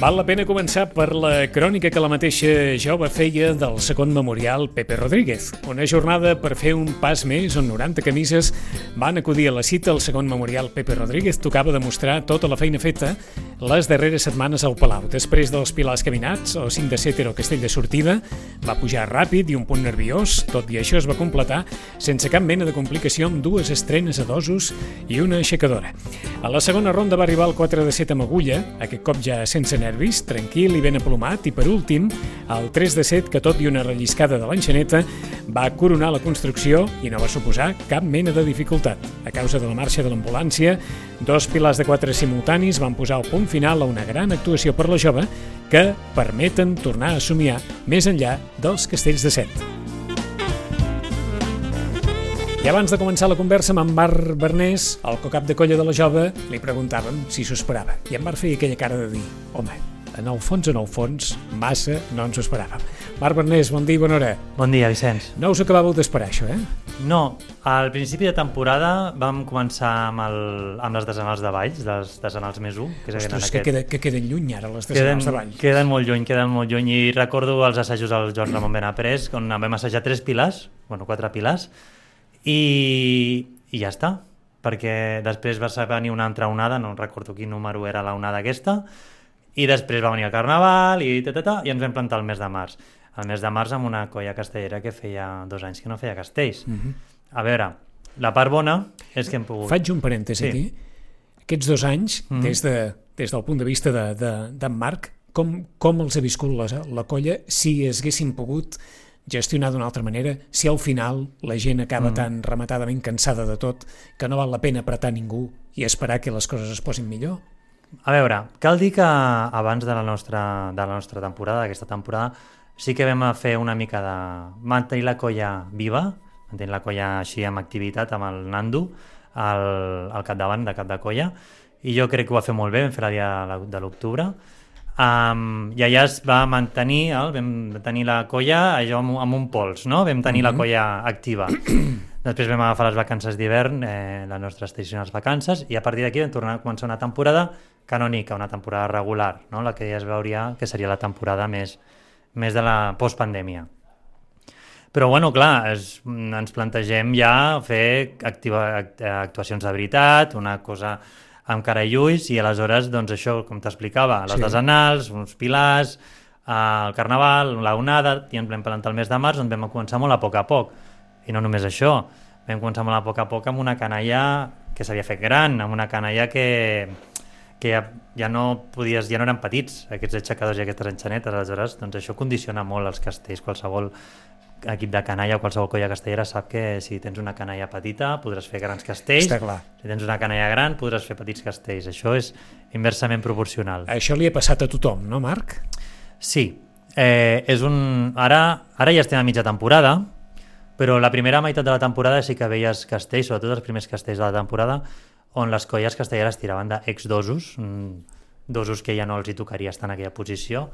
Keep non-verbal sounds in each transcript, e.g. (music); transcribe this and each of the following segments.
Val la pena començar per la crònica que la mateixa jove feia del segon memorial Pepe Rodríguez. Una jornada per fer un pas més on 90 camises van acudir a la cita. El segon memorial Pepe Rodríguez tocava demostrar tota la feina feta les darreres setmanes al Palau. Després dels pilars caminats, el 5 de seter o castell de sortida, va pujar ràpid i un punt nerviós. Tot i això es va completar sense cap mena de complicació amb dues estrenes a dosos i una aixecadora. A la segona ronda va arribar el 4 de set amb agulla, aquest cop ja sense nervis nervis, tranquil i ben aplomat, i per últim, el 3 de 7, que tot i una relliscada de l'enxaneta, va coronar la construcció i no va suposar cap mena de dificultat. A causa de la marxa de l'ambulància, dos pilars de quatre simultanis van posar el punt final a una gran actuació per la jove que permeten tornar a somiar més enllà dels castells de set. I abans de començar la conversa amb en Marc Bernés, el cocap de colla de la jove, li preguntàvem si s'ho esperava. I en Marc feia aquella cara de dir, home, en el fons, en el fons, massa no ens ho esperàvem. Marc Bernés, bon dia i bona hora. Bon dia, Vicenç. No us acabàveu d'esperar, això, eh? No, al principi de temporada vam començar amb, el, amb les desenals de Valls, les desenals més 1. Que Ostres, aquest... que, queda, que queden lluny ara, les desenals queden, de Valls. Queden molt lluny, queden molt lluny. I recordo els assajos al Joan Ramon Benaprés, on vam assajar tres pilars, bueno, quatre pilars, i, i ja està perquè després va venir una altra onada, no recordo quin número era la onada aquesta, i després va venir el Carnaval i, ta, ta, ta, i ens vam plantar el mes de març. El mes de març amb una colla castellera que feia dos anys que no feia castells. Uh mhm. -huh. A veure, la part bona és que hem pogut... Faig un parèntesi sí. aquí. Aquests dos anys, uh mhm. -huh. des, de, des del punt de vista d'en de, de, Marc, com, com els ha viscut la, la colla si haguessin pogut gestionar d'una altra manera si al final la gent acaba mm. tan rematadament cansada de tot que no val la pena apretar ningú i esperar que les coses es posin millor? A veure, cal dir que abans de la nostra, de la nostra temporada, d'aquesta temporada, sí que vam fer una mica de mantenir la colla viva, mantenir la colla així amb activitat, amb el Nando, al, al capdavant de cap de colla, i jo crec que ho va fer molt bé, vam fer la dia de l'octubre, Um, I allà es va mantenir, el, vam tenir la colla allò amb, amb un pols, no? Vam tenir uh -huh. la mhm. colla activa. (clears throat) Després vam agafar les vacances d'hivern, eh, les nostres tradicionals vacances, i a partir d'aquí vam tornar a començar una temporada canònica, una temporada regular, no? la que ja es veuria que seria la temporada més, més de la postpandèmia. Però, bueno, clar, es, ens plantegem ja fer activa, actuacions de veritat, una cosa amb cara i ulls i aleshores, doncs això, com t'explicava, les sí. desenals, uns pilars, el carnaval, la onada, i ens vam plantar el mes de març on vam començar molt a poc a poc. I no només això, vam començar molt a poc a poc amb una canalla que s'havia fet gran, amb una canalla que, que ja, ja no podies, ja no eren petits, aquests aixecadors i aquestes enxanetes, aleshores doncs això condiciona molt els castells, qualsevol equip de canalla o qualsevol colla castellera sap que si tens una canalla petita podràs fer grans castells, Està clar. si tens una canalla gran podràs fer petits castells. Això és inversament proporcional. Això li ha passat a tothom, no, Marc? Sí. Eh, és un... ara, ara ja estem a mitja temporada, però la primera meitat de la temporada sí que veies castells, sobretot els primers castells de la temporada, on les colles castelleres tiraven d'ex-dosos, mm, dosos que ja no els hi tocaria estar en aquella posició,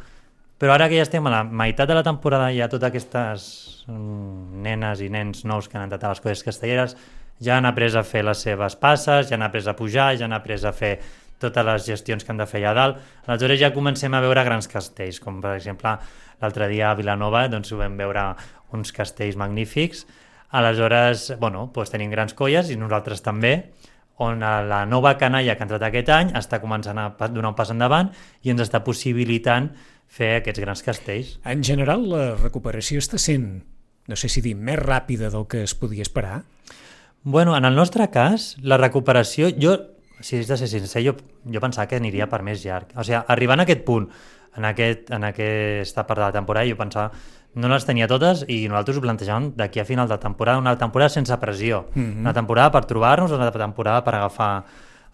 però ara que ja estem a la meitat de la temporada, ja totes aquestes mm, nenes i nens nous que han entrat a les colles castelleres ja han après a fer les seves passes, ja han après a pujar, ja han après a fer totes les gestions que han de fer allà dalt. Aleshores ja comencem a veure grans castells, com per exemple l'altre dia a Vilanova doncs ho vam veure uns castells magnífics. Aleshores, bueno, doncs tenim grans colles i nosaltres també, on la nova canalla que ha entrat aquest any està començant a donar un pas endavant i ens està possibilitant fer aquests grans castells. En general, la recuperació està sent, no sé si dir, més ràpida del que es podia esperar? Bueno, en el nostre cas, la recuperació, jo, si és de ser sincer, jo, jo pensava que aniria per més llarg. O sigui, arribant a aquest punt, en, aquest, en aquesta part de la temporada, jo pensava no les tenia totes i nosaltres ho plantejàvem d'aquí a final de temporada, una temporada sense pressió, mm -hmm. una temporada per trobar-nos, una temporada per agafar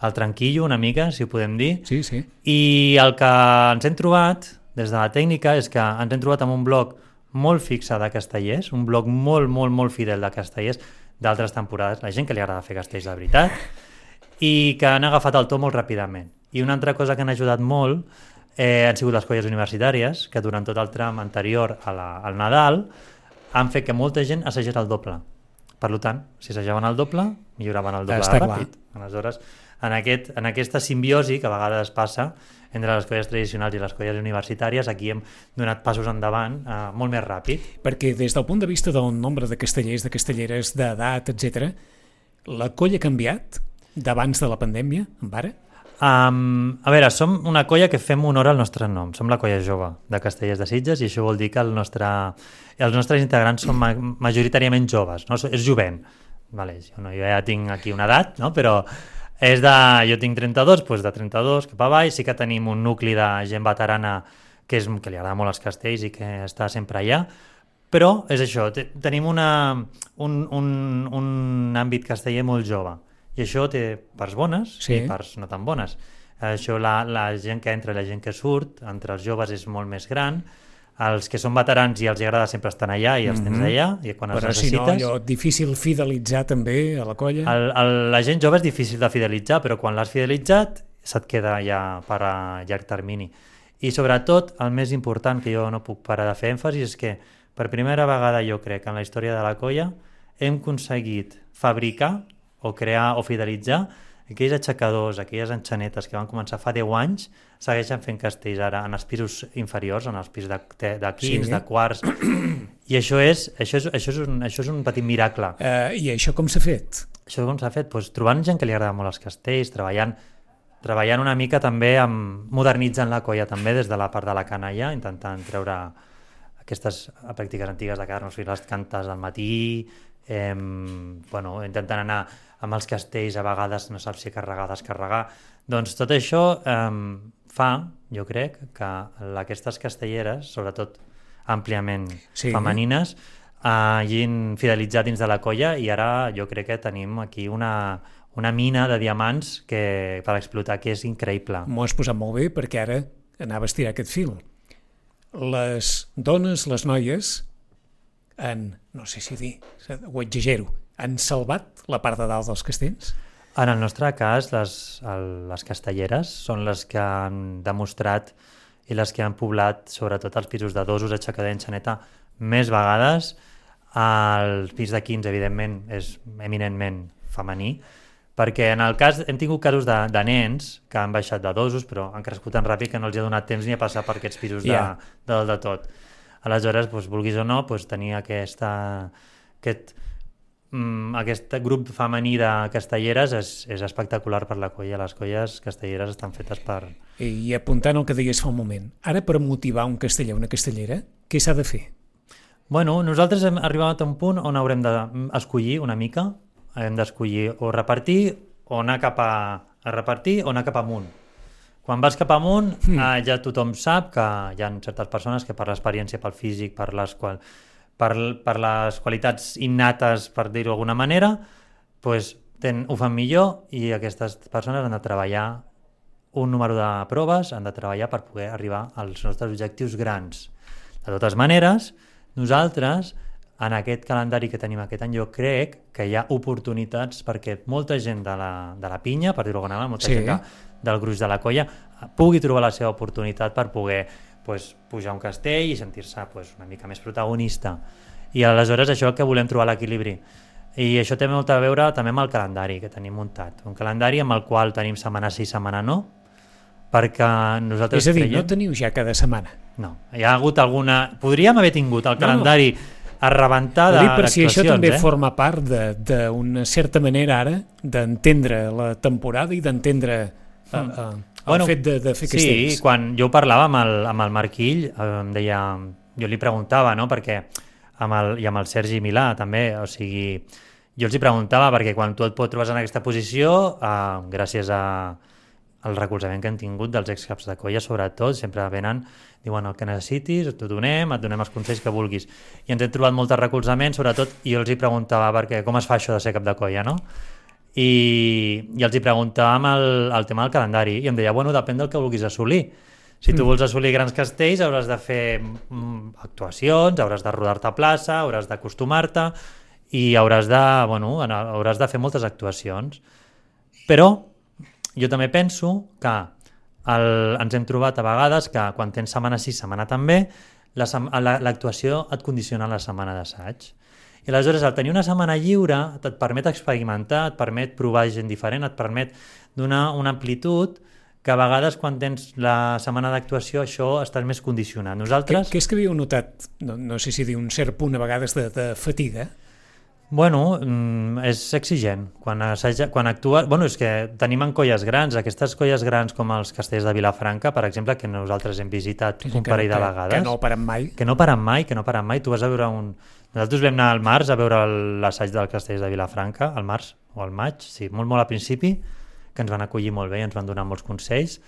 el tranquillo una mica, si ho podem dir. Sí, sí. I el que ens hem trobat des de la tècnica és que ens hem trobat amb un bloc molt fixe de castellers, un bloc molt, molt, molt fidel de castellers, d'altres temporades, la gent que li agrada fer castells de veritat, i que han agafat el to molt ràpidament. I una altra cosa que han ajudat molt eh, han sigut les colles universitàries, que durant tot el tram anterior a la, al Nadal han fet que molta gent assagés el doble. Per tant, si assajaven el doble, milloraven el doble Està de clar. ràpid. Aleshores, en, aquest, en aquesta simbiosi que a vegades passa entre les colles tradicionals i les colles universitàries, aquí hem donat passos endavant eh, molt més ràpid. Perquè des del punt de vista del nombre de castellers, de castelleres, d'edat, etc, la colla ha canviat d'abans de la pandèmia, en ara? Um, a veure, som una colla que fem honor al nostre nom. Som la colla jove de Castellers de Sitges i això vol dir que el nostre, els nostres integrants són ma majoritàriament joves, no? és jovent. Vale, jo, no, jo ja tinc aquí una edat, no? però és de, jo tinc 32, doncs de 32 cap avall, sí que tenim un nucli de gent veterana que, és, que li agrada molt els castells i que està sempre allà, però és això, te- tenim una, un, un, un àmbit casteller molt jove i això té parts bones Sí. i parts no tan bones. Això, la, la gent que entra i la gent que surt, entre els joves és molt més gran, els que són veterans i els agrada sempre estan allà i els tens Mhm. allà, i quan els Però si no, necessites... allò, difícil fidelitzar també a la colla. El, el, la gent jove és difícil de fidelitzar, però quan l'has fidelitzat se't queda ja per a llarg termini. I sobretot, el més important que jo no puc parar de fer èmfasi és que per primera vegada jo crec en la història de la colla hem aconseguit fabricar o crear o fidelitzar aquells aixecadors, aquelles enxanetes que van començar fa 10 anys, segueixen fent castells ara en els pisos inferiors, en els pisos de, de, de quins, Sí. de quarts, i això és, això és, això és, un, això és un petit miracle. Eh, I això com s'ha fet? Això com s'ha fet? Pues, trobant gent que li agrada molt els castells, treballant, treballant una mica també amb modernitzant la colla també des de la part de la canalla, intentant treure aquestes pràctiques antigues de quedar-nos fins les cantes al matí, eh, bueno, intentant anar amb els castells a vegades no saps si carregar o descarregar. Doncs tot això eh, fa, jo crec, que aquestes castelleres, sobretot àmpliament Sí. femenines, eh, hagin fidelitzat dins de la colla i ara jo crec que tenim aquí una, una mina de diamants que, per explotar que és increïble. M'ho has posat molt bé perquè ara anava a estirar aquest fil. Les dones, les noies, han, no sé si dir, ho exagero, han salvat la part de dalt dels castells? En el nostre cas, les, el, les castelleres són les que han demostrat i les que han poblat sobretot els pisos de dosos, aixecador i enxaneta més vegades. El pis de 15, evidentment, és eminentment femení, perquè en el cas hem tingut casos de, de nens que han baixat de dosos però han crescut tan ràpid que no els ha donat temps ni a passar per aquests pisos de, Ja. de dalt de tot. Aleshores, doncs, vulguis o no, doncs, tenir aquesta, aquest, mm, aquest grup femení de castelleres és, és espectacular per la colla. Les colles castelleres estan fetes per... I apuntant el que deies fa un moment, ara per motivar un casteller o una castellera, què s'ha de fer? Bueno, nosaltres hem arribat a un punt on haurem d'escollir una mica, hem d'escollir o repartir o anar cap a, a repartir o anar cap amunt. Quan vas cap amunt, mm. eh, ja tothom sap que hi ha certes persones que per l'experiència, pel físic, per les, qual, per, per les qualitats innates, per dir-ho d'alguna manera, pues, ten, ho fan millor i aquestes persones han de treballar un número de proves, han de treballar per poder arribar als nostres objectius grans. De totes maneres, nosaltres, en aquest calendari que tenim aquest any, jo crec que hi ha oportunitats perquè molta gent de la, de la pinya, per dir-ho d'alguna manera, molta Sí. gent que, del gruix de la colla, pugui trobar la seva oportunitat per poder pues, pujar un castell i sentir-se pues, una mica més protagonista. I aleshores això és el que volem trobar l'equilibri. I això té molt a veure també amb el calendari que tenim muntat. Un calendari amb el qual tenim setmana sí, setmana no, perquè nosaltres És a dir, creiem... no teniu ja cada setmana. No, hi ha hagut alguna... Podríem haver tingut el no. calendari a rebentar de- dic per si això també eh? forma part de- d'una certa manera ara d'entendre la temporada i d'entendre uh, uh, el Hmm. Bueno, fet de, de fer Sí, castells. quan jo parlava amb el, amb el Marquill, eh, em deia, jo li preguntava, no?, perquè amb el, i amb el Sergi Milà també, o sigui, jo els hi preguntava perquè quan tu et pot trobes en aquesta posició, eh, gràcies a el recolzament que hem tingut dels excaps de colla, sobretot, sempre venen, diuen el que necessitis, t'ho donem, et donem els consells que vulguis. I ens hem trobat molt de recolzament, sobretot, i jo els hi preguntava perquè com es fa això de ser cap de colla, no? I, i els hi preguntàvem el, el tema del calendari i em deia, bueno, depèn del que vulguis assolir. Si tu vols assolir grans castells hauràs de fer mm, actuacions, hauràs de rodar-te a plaça, hauràs d'acostumar-te i hauràs de, bueno, hauràs de fer moltes actuacions. Però jo també penso que el, ens hem trobat a vegades que quan tens setmana sí, setmana també, la sem- la- l'actuació et condiciona la setmana d'assaig. I aleshores, al tenir una setmana lliure, et permet experimentar, et permet provar gent diferent, et permet donar una amplitud que a vegades quan tens la setmana d'actuació això estàs més condicionat. Què, Nosaltres... què és que havíeu notat, no, no sé si dir un cert punt a vegades de, de fatiga? Bueno, mm, és exigent. Quan, assaja, quan actua... Bueno, és que tenim en colles grans, aquestes colles grans com els castells de Vilafranca, per exemple, que nosaltres hem visitat un parell de vegades. Que no paren mai. que no paren mai, que no paren mai. Tu vas a veure un... Nosaltres vam anar al març a veure l'assaig del Castells de Vilafranca, al març o al maig, sí, molt, molt al principi, que ens van acollir molt bé i ens van donar molts consells.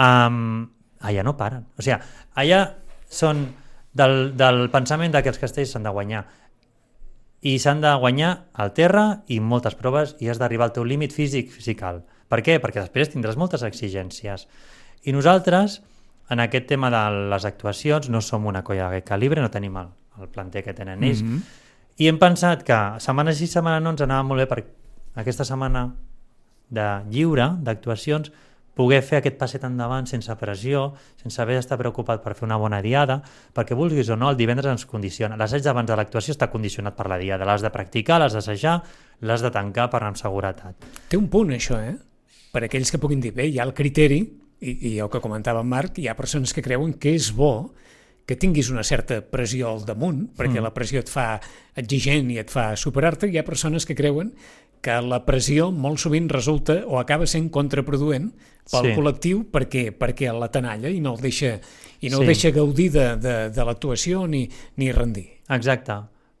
Um, allà no paren. O sigui, allà són del, del pensament de que els castells s'han de guanyar i s'han de guanyar al terra i moltes proves i has d'arribar al teu límit físic physical. Per què? Perquè després tindràs moltes exigències. I nosaltres, en aquest tema de les actuacions, no som una colla d'aquest calibre, no tenim el, el planter que tenen ells, Mhm. i hem pensat que setmana sí, setmana no ens anava molt bé per aquesta setmana de lliure, d'actuacions, poder fer aquest passet endavant sense pressió, sense haver d'estar preocupat per fer una bona diada, perquè vulguis o no, el divendres ens condiciona. L'assaig d'abans de l'actuació està condicionat per la diada. L'has de practicar, l'has d'assajar, l'has de tancar per anar amb seguretat. Té un punt, això, eh? Per aquells que puguin dir, bé, hi ha el criteri, i, i el que comentava en Marc, hi ha persones que creuen que és bo que tinguis una certa pressió al damunt, perquè mm. la pressió et fa exigent i et fa superar-te, hi ha persones que creuen que la pressió molt sovint resulta o acaba sent contraproduent pel Sí. col·lectiu perquè, perquè la tenalla i no el deixa, i no Sí. el deixa gaudir de, de, de l'actuació ni, ni rendir. Exacte.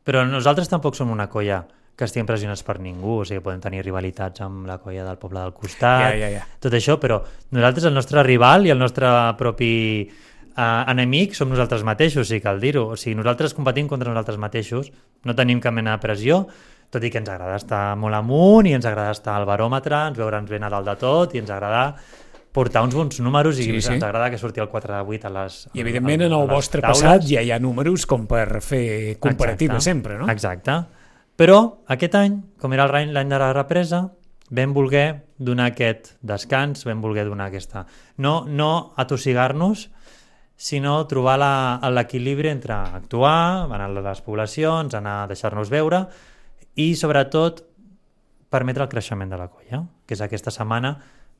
Però nosaltres tampoc som una colla que estiguem pressionats per ningú, o sigui, podem tenir rivalitats amb la colla del poble del costat, Ja, ja, ja. tot això, però nosaltres, el nostre rival i el nostre propi eh, enemic som nosaltres mateixos, sí, cal dir-ho. O sigui, nosaltres competim contra nosaltres mateixos, no tenim cap mena de pressió, tot i que ens agrada estar molt amunt i ens agrada estar al baròmetre, ens veure'ns ben a dalt de tot i ens agrada portar uns bons números i Sí, sí, ens agrada que surti el 4 de 8 a les I evidentment en a el les vostre taules. passat ja hi ha números com per fer comparativa Exacte. sempre, no? Exacte. Però aquest any, com era l'any de la represa, vam voler donar aquest descans, vam voler donar aquesta... No, no atossigar-nos, sinó trobar l'equilibri entre actuar, anar a les poblacions, anar a deixar-nos veure i, sobretot, permetre el creixement de la colla, que és aquesta setmana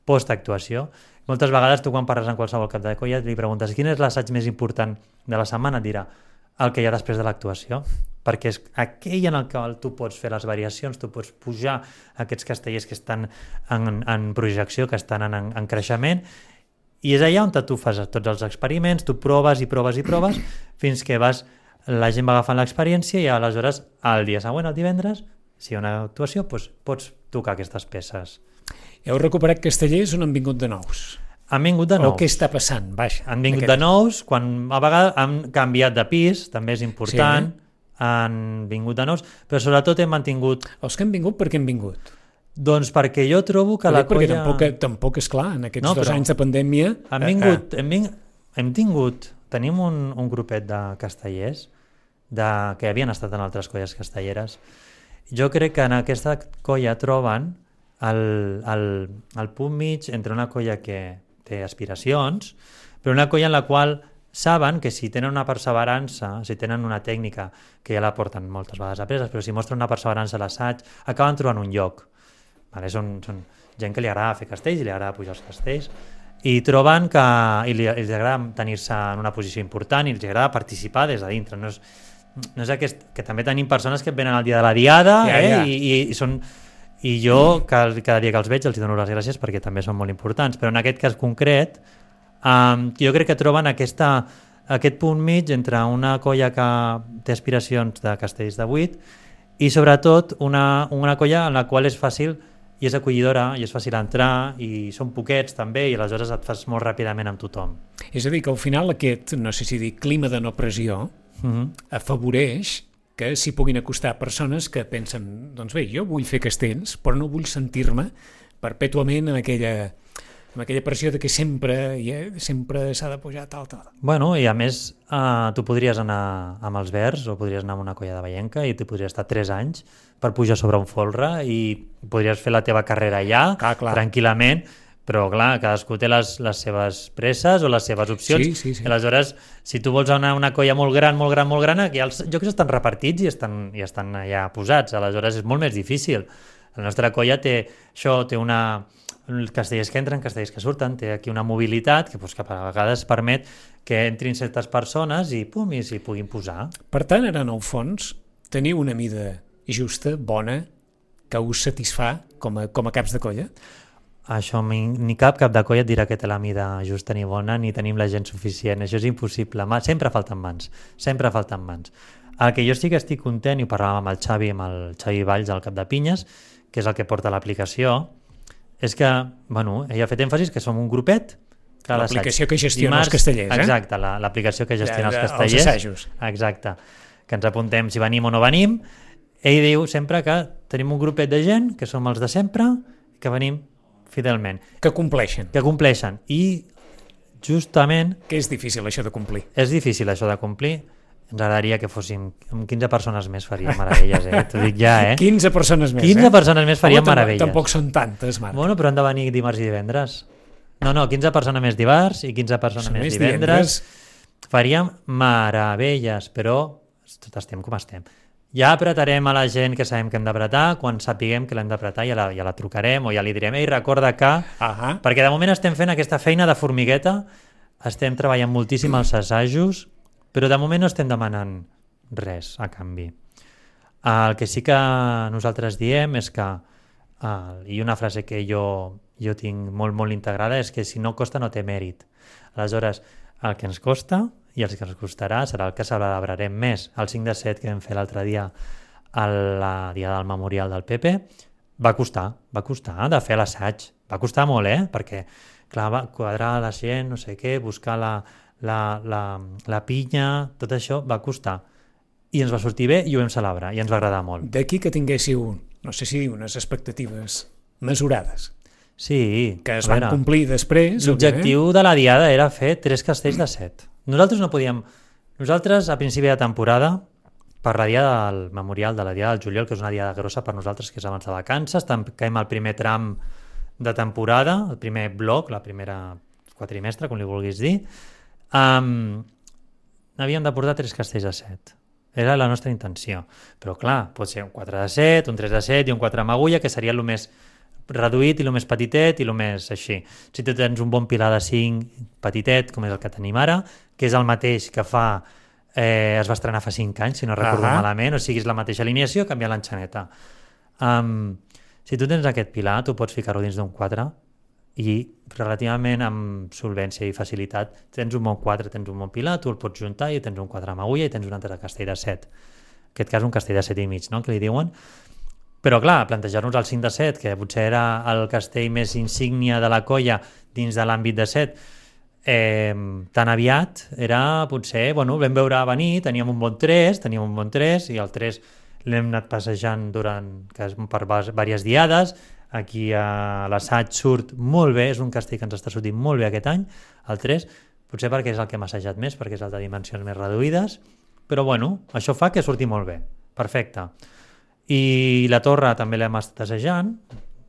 post-actuació. Moltes vegades tu quan parles amb qualsevol cap de colla li preguntes quin és l'assaig més important de la setmana, et dirà el que hi ha després de l'actuació, perquè és aquell en el qual tu pots fer les variacions, tu pots pujar aquests castellers que estan en, en projecció, que estan en, en creixement, i és allà on tu fas tots els experiments, tu proves i proves i proves, fins que vas, la gent va agafant l'experiència i aleshores, el dia següent, el divendres, si hi ha una actuació, doncs pots tocar aquestes peces. Heu recuperat castellers on han vingut de nous? Han vingut de O nous. què està passant? Vaja, Han vingut Aquest- de nous, quan a vegades han canviat de pis, també és important, Sí. han vingut de nous, però sobretot hem mantingut, Els que han vingut, per què han vingut? doncs perquè jo trobo que la perquè colla... tampoc, tampoc és clar, en aquests No, dos anys de pandèmia... Han eh, vingut, hem, ving... hem tingut, tenim un, un grupet de castellers de, que havien estat en altres colles castelleres. Jo crec que en aquesta colla troben el, el, el punt mig entre una colla que té aspiracions, però una colla en la qual saben que si tenen una perseverança, si tenen una tècnica que ja la porten moltes vegades apreses, però si mostren una perseverança a l'assaig, acaben trobant un lloc. Vale? Són, són gent que li agrada fer castells i li agrada pujar els castells i troben que i li, els agrada tenir-se en una posició important i els agrada participar des de dintre. No és, no és aquest, que també tenim persones que venen al dia de la diada Ja, eh? ja. I, i, i són i jo cada, cada dia que els veig els dono les gràcies perquè també són molt importants però en aquest cas concret um, jo crec que troben aquesta, aquest punt mig entre una colla que té aspiracions de castells de 8 i sobretot una, una colla en la qual és fàcil i és acollidora i és fàcil entrar i són poquets també i aleshores et fas molt ràpidament amb tothom És a dir, que al final aquest, no sé si dir, clima de no pressió uh -huh. afavoreix que s'hi puguin acostar persones que pensen, doncs bé, jo vull fer castells, però no vull sentir-me perpètuament en aquella, amb aquella pressió de que sempre yeah, sempre s'ha de pujar tal, tal. Bueno, i a més, uh, tu podries anar amb els verds o podries anar amb una colla de veienca i tu podries estar 3 anys per pujar sobre un folre i podries fer la teva carrera allà, Clar, clar. tranquil·lament, però clar, cadascú té les, les seves presses o les seves opcions. Sí, sí, sí. I aleshores, si tu vols anar a una colla molt gran, molt gran, molt gran, aquí els jocs estan repartits i estan, i estan allà posats. Aleshores és molt més difícil. La nostra colla té això, té una castellers que entren, castellers que surten, té aquí una mobilitat que, doncs, que a vegades permet que entrin certes persones i pum, i s'hi puguin posar. Per tant, ara en el fons teniu una mida justa, bona, que us satisfà com a, com a caps de colla? Això ni, ni cap cap de colla et dirà que té la mida justa ni bona, ni tenim la gent suficient. Això és impossible. Ma- Sempre falten mans. Sempre falten mans. El que jo sí que estic content, i ho parlàvem amb el Xavi, amb el Xavi Valls, al cap de Pinyes, que és el que porta l'aplicació, és que, bueno, ell ha fet èmfasis que som un grupet que. L'aplicació que gestiona els castellers, eh? Exacte, la- l'aplicació que gestiona de- els els castellers. assajos. Exacte. Que ens apuntem si venim o no venim. Ell diu sempre que tenim un grupet de gent, que som els de sempre, que venim fidelment, Que compleixen. que compleixen. I justament Que és difícil això de complir. és difícil això de complir. Ens agradaria que amb 15 persones més faríem meravelles, eh? T'ho dic ja, eh? 15 persones més, 15 eh? persones més faríem Home, meravelles. Tampoc són tantes, Marc. Bueno, però han de venir dimarts i divendres. No, no, 15 persones més dimarts i 15 persones Són més, més divendres. Faríem meravelles, però tot estem com estem. Ja apretarem a la gent que sabem que hem d'apretar, quan sapiguem que l'hem d'apretar ja, la, ja la trucarem o ja li direm, ei, recorda que... Ahà. Perquè de moment estem fent aquesta feina de formigueta, estem treballant moltíssim els assajos, però de moment no estem demanant res a canvi. El que sí que nosaltres diem és que, uh, i una frase que jo, jo tinc molt, molt integrada, és que si no costa no té mèrit. Aleshores, el que ens costa i el que ens costarà serà el que celebrarem més. El 5 de 7 que vam fer l'altre dia a la dia del memorial del Pepe va costar, va costar de fer l'assaig. Va costar molt, eh? Perquè, clar, va quadrar la gent, no sé què, buscar la, la, la, la pinya, tot això va costar. I ens va sortir bé i ho vam celebrar i ens va agradar molt. D'aquí que tinguéssiu, no sé si unes expectatives mesurades, Sí, que es van veure, complir després. L'objectiu de la diada era fer tres castells de set. Nosaltres no podíem... Nosaltres, a principi de temporada, per la dia del memorial de la dia del juliol, que és una diada grossa per nosaltres, que és abans de vacances, tanquem el primer tram de temporada, el primer bloc, la primera quatrimestre, com li vulguis dir, um, havíem de portar tres castells de set. Era la nostra intenció. Però clar, pot ser un 4 de 7, un 3 de 7 i un 4 amb agulla, que seria el més reduït i el més petitet i el més així. Si tu tens un bon pilar de 5 petitet, com és el que tenim ara, que és el mateix que fa eh, es va estrenar fa 5 anys, si no recordo Ahà. malament, o sigui, és la mateixa alineació, canviar l'enxaneta. Um, si tu tens aquest pilar, tu pots ficar-ho dins d'un 4 i relativament amb solvència i facilitat tens un bon 4, tens un bon pilar, tu el pots juntar i tens un 4 amb agulla i tens un altre castell de 7. En aquest cas un castell de 7 i mig, no?, que li diuen. Però clar, plantejar-nos el 5 de 7, que potser era el castell més insígnia de la colla dins de l'àmbit de 7, eh, tan aviat era potser, bueno, vam veure venir, teníem un bon 3, teníem un bon 3 i el 3 l'hem anat passejant durant que per diverses diades, aquí a l'assaig surt molt bé, és un castell que ens està sortint molt bé aquest any, el 3, potser perquè és el que hem assajat més, perquè és el de dimensions més reduïdes, però bueno, això fa que surti molt bé, perfecte. I la torre també l'hem estat assajant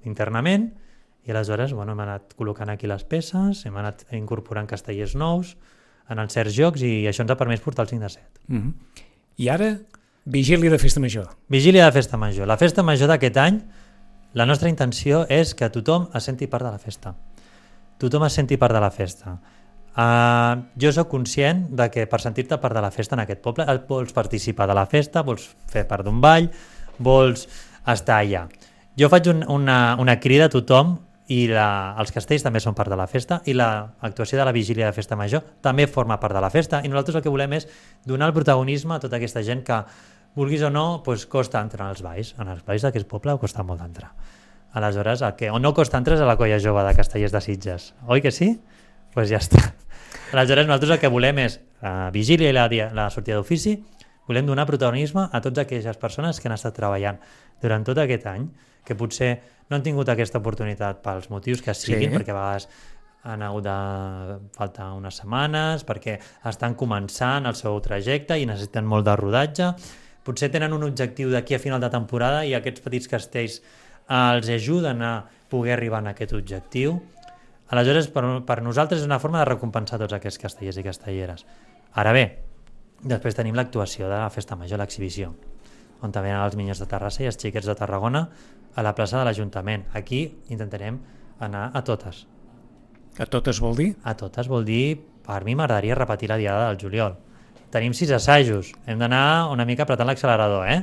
internament, i aleshores bueno, hem anat col·locant aquí les peces, hem anat incorporant castellers nous en els certs jocs i això ens ha permès portar el 5 de 7. Mm -hmm. I ara, vigília de festa major. Vigília de festa major. La festa major d'aquest any, la nostra intenció és que tothom es senti part de la festa. Tothom es senti part de la festa. Uh, jo sóc conscient de que per sentir-te part de la festa en aquest poble vols participar de la festa, vols fer part d'un ball, vols estar allà. Jo faig un, una, una crida a tothom i la, els castells també són part de la festa i l'actuació de la vigília de festa major també forma part de la festa i nosaltres el que volem és donar el protagonisme a tota aquesta gent que vulguis o no, doncs costa entrar als balls. En els balls d'aquest poble costa molt d'entrar. Aleshores, el que o no costa entrar és a la colla jove de Castellers de Sitges. Oi que sí? Doncs pues ja està. (laughs) Aleshores, nosaltres el que volem és la vigília i la, la sortida d'ofici, volem donar protagonisme a totes aquelles persones que han estat treballant durant tot aquest any, que potser no han tingut aquesta oportunitat pels motius que siguin, Sí. perquè a vegades han hagut de faltar unes setmanes perquè estan començant el seu trajecte i necessiten molt de rodatge. Potser tenen un objectiu d'aquí a final de temporada i aquests petits castells els ajuden a poder arribar a aquest objectiu. Aleshores, per, per nosaltres és una forma de recompensar tots aquests castellers i castelleres. Ara bé, després tenim l'actuació de la Festa Major, l'exhibició, on també els minyons de Terrassa i els xiquets de Tarragona a la plaça de l'Ajuntament. Aquí intentarem anar a totes. A totes vol dir? A totes vol dir, per mi m'agradaria repetir la diada del juliol. Tenim sis assajos, hem d'anar una mica apretant l'accelerador, eh?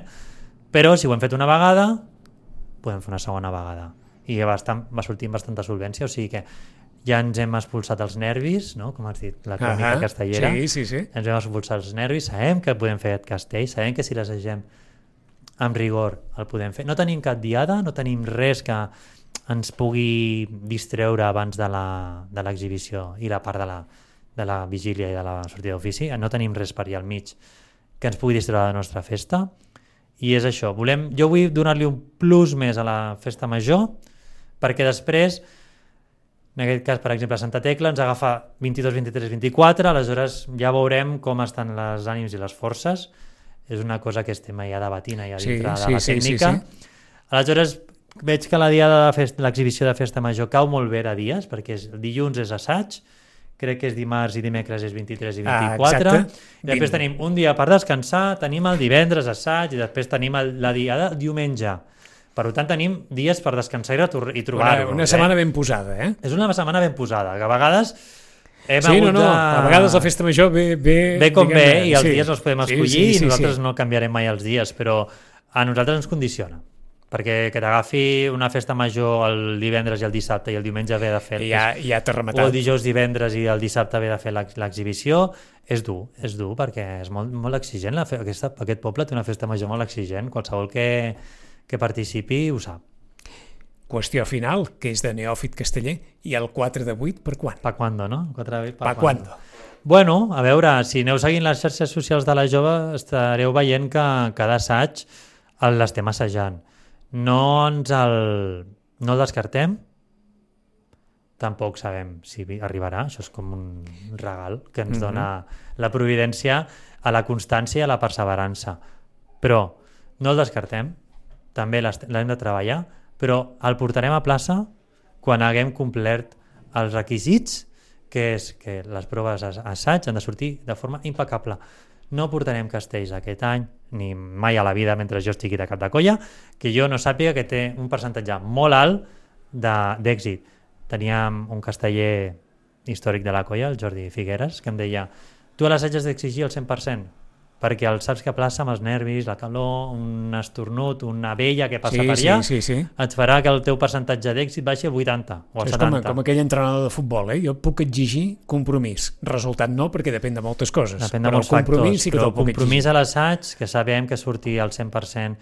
Però si ho hem fet una vegada, podem fer una segona vegada. I bastant, va sortir amb bastanta solvència, o sigui que ja ens hem expulsat els nervis, no? com has dit, la crònica Ahà, castellera. sí, sí, sí. Ens hem expulsat els nervis, sabem que podem fer aquest castell, sabem que si l'assagem amb rigor el podem fer. No tenim cap diada, no tenim res que ens pugui distreure abans de la- de l'exhibició i la part de la, de la vigília i de la sortida d'ofici. No tenim res per allà al mig que ens pugui distreure de la nostra festa. I és això, volem, jo vull donar-li un plus més a la festa major perquè després en aquest cas, per exemple, Santa Tecla ens agafa 22, 23, 24, aleshores ja veurem com estan les ànims i les forces. És una cosa que estem ja debatint ja Sí, dintre sí, de la sí, sí, tècnica. sí. Aleshores, veig que la diada de l'exhibició de festa major cau molt bé a dies, perquè és, dilluns és assaig, crec que és dimarts i dimecres és 23 i Ah, 24. exacte. I després Vint- tenim un dia per descansar, tenim el divendres assaig i després tenim el, la diada diumenge. Per tant, tenim dies per descansar i, retor- i Una, trobar-nos. una setmana ben posada, eh? És una setmana ben posada, que a vegades hem Sí, no, no, de... a vegades la festa major ve... Ve, ve com ve i els sí. dies els podem Sí, escollir sí, sí, i nosaltres sí. no canviarem mai els dies, però a nosaltres ens condiciona perquè que t'agafi una festa major el divendres i el dissabte i el diumenge ve de fer I ja, ja t'ha o el rematat. dijous divendres i el dissabte ve de fer l'ex- l'exhibició és dur, és dur perquè és molt, molt exigent la fe... Aquesta, aquest poble té una festa major molt exigent qualsevol que, que participi ho sap Qüestió final, que és de neòfit casteller, i el 4 de 8 per quan? pa quando, no? Quatre, Pa quando? Bueno, a veure, si aneu seguint les xarxes socials de la jove estareu veient que cada assaig l'estem assajant. No ens el, no el descartem, tampoc sabem si arribarà, això és com un regal que ens dona la providència a la constància i a la perseverança. Però no el descartem, també l'hem de treballar, però el portarem a plaça quan haguem complert els requisits, que és que les proves as- assaig han de sortir de forma impecable. No portarem castells aquest any, ni mai a la vida mentre jo estigui de cap de colla, que jo no sàpiga que té un percentatge molt alt d'èxit. Teníem un casteller històric de la colla, el Jordi Figueres, que em deia tu a l'assaig has d'exigir el 100%, perquè el saps que a plaça amb els nervis, la calor, un estornut, una vella que passa Sí, per sí, allà, sí, sí. et farà que el teu percentatge d'èxit baixi al 80 o al És com, 70. com aquell entrenador de futbol, eh? Jo puc exigir compromís. Resultat no, perquè depèn de moltes coses. Depèn de però molts el compromís factors, sí que però el puc compromís exigir. a l'assaig, que sabem que surti al 100%,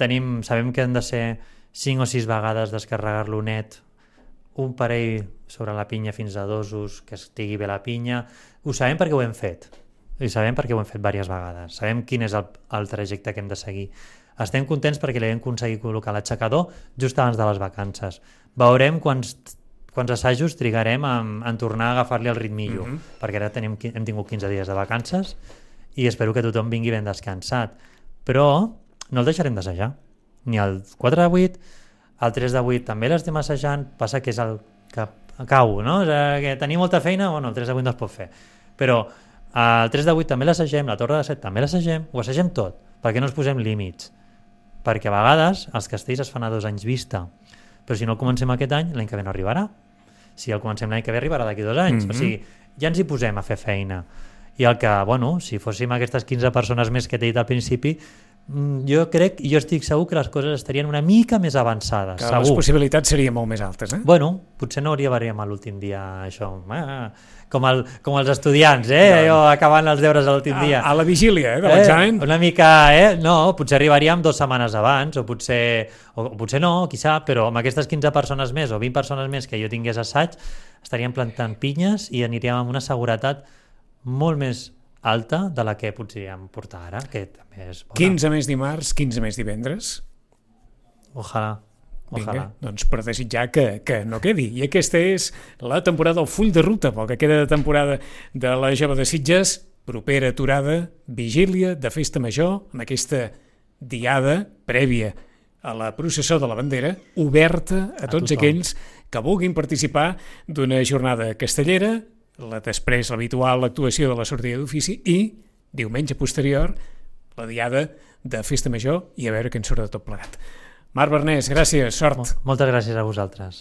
tenim, sabem que han de ser 5 o 6 vegades descarregar-lo net, un parell sobre la pinya fins a dosos, que estigui bé la pinya. Ho sabem perquè ho hem fet. I sabem perquè ho hem fet diverses vegades. Sabem quin és el, el trajecte que hem de seguir. Estem contents perquè l'hem aconseguit col·locar l'aixecador just abans de les vacances. Veurem quants, quants assajos trigarem en, en tornar a agafar-li el ritmillo, Mhm. perquè ara tenim, hem tingut 15 dies de vacances i espero que tothom vingui ben descansat. Però no el deixarem d'assajar. Ni el 4 de 8, el 3 de 8 també l'estem assajant, passa que és el que cau, no? És que tenir molta feina, bueno, el 3 de 8 no es pot fer. Però el 3 de 8 també l'assagem, la torre de 7 també l'assagem, ho assagem tot, perquè no ens posem límits. Perquè a vegades els castells es fan a dos anys vista, però si no el comencem aquest any, l'any que ve no arribarà. Si el comencem l'any que ve, arribarà d'aquí dos anys. Mm Mhm. -hmm. O sigui, ja ens hi posem a fer feina. I el que, bueno, si fóssim aquestes 15 persones més que t'he dit al principi, mm, jo crec, jo estic segur que les coses estarien una mica més avançades. Que les segur. possibilitats serien molt més altes, eh? Bueno, potser no arribaríem a l'últim dia això, ah, com, el, com els estudiants, eh? Jo acabant els deures a l'últim dia. A, a la vigília, eh, de l'examen. Eh, una mica, eh? No, potser arribaríem dues setmanes abans, o potser, o, o potser no, qui sap, però amb aquestes 15 persones més o 20 persones més que jo tingués assaig, estaríem plantant pinyes i aniríem amb una seguretat molt més alta de la que podríem portar ara, que també és bona. 15 més dimarts, 15 més divendres. Ojalà. Vinga, doncs per desitjar que, que no quedi. I aquesta és la temporada, el full de ruta, pel que queda de temporada de la Jove de Sitges, propera aturada, vigília de festa major, amb aquesta diada prèvia a la processó de la bandera, oberta a, A tots tothom. aquells que vulguin participar d'una jornada castellera, la després l'habitual actuació de la sortida d'ofici i, diumenge posterior, la diada de festa major i a veure què en surt de tot plegat. Marc Bernès, gràcies, sort. Moltes gràcies a vosaltres.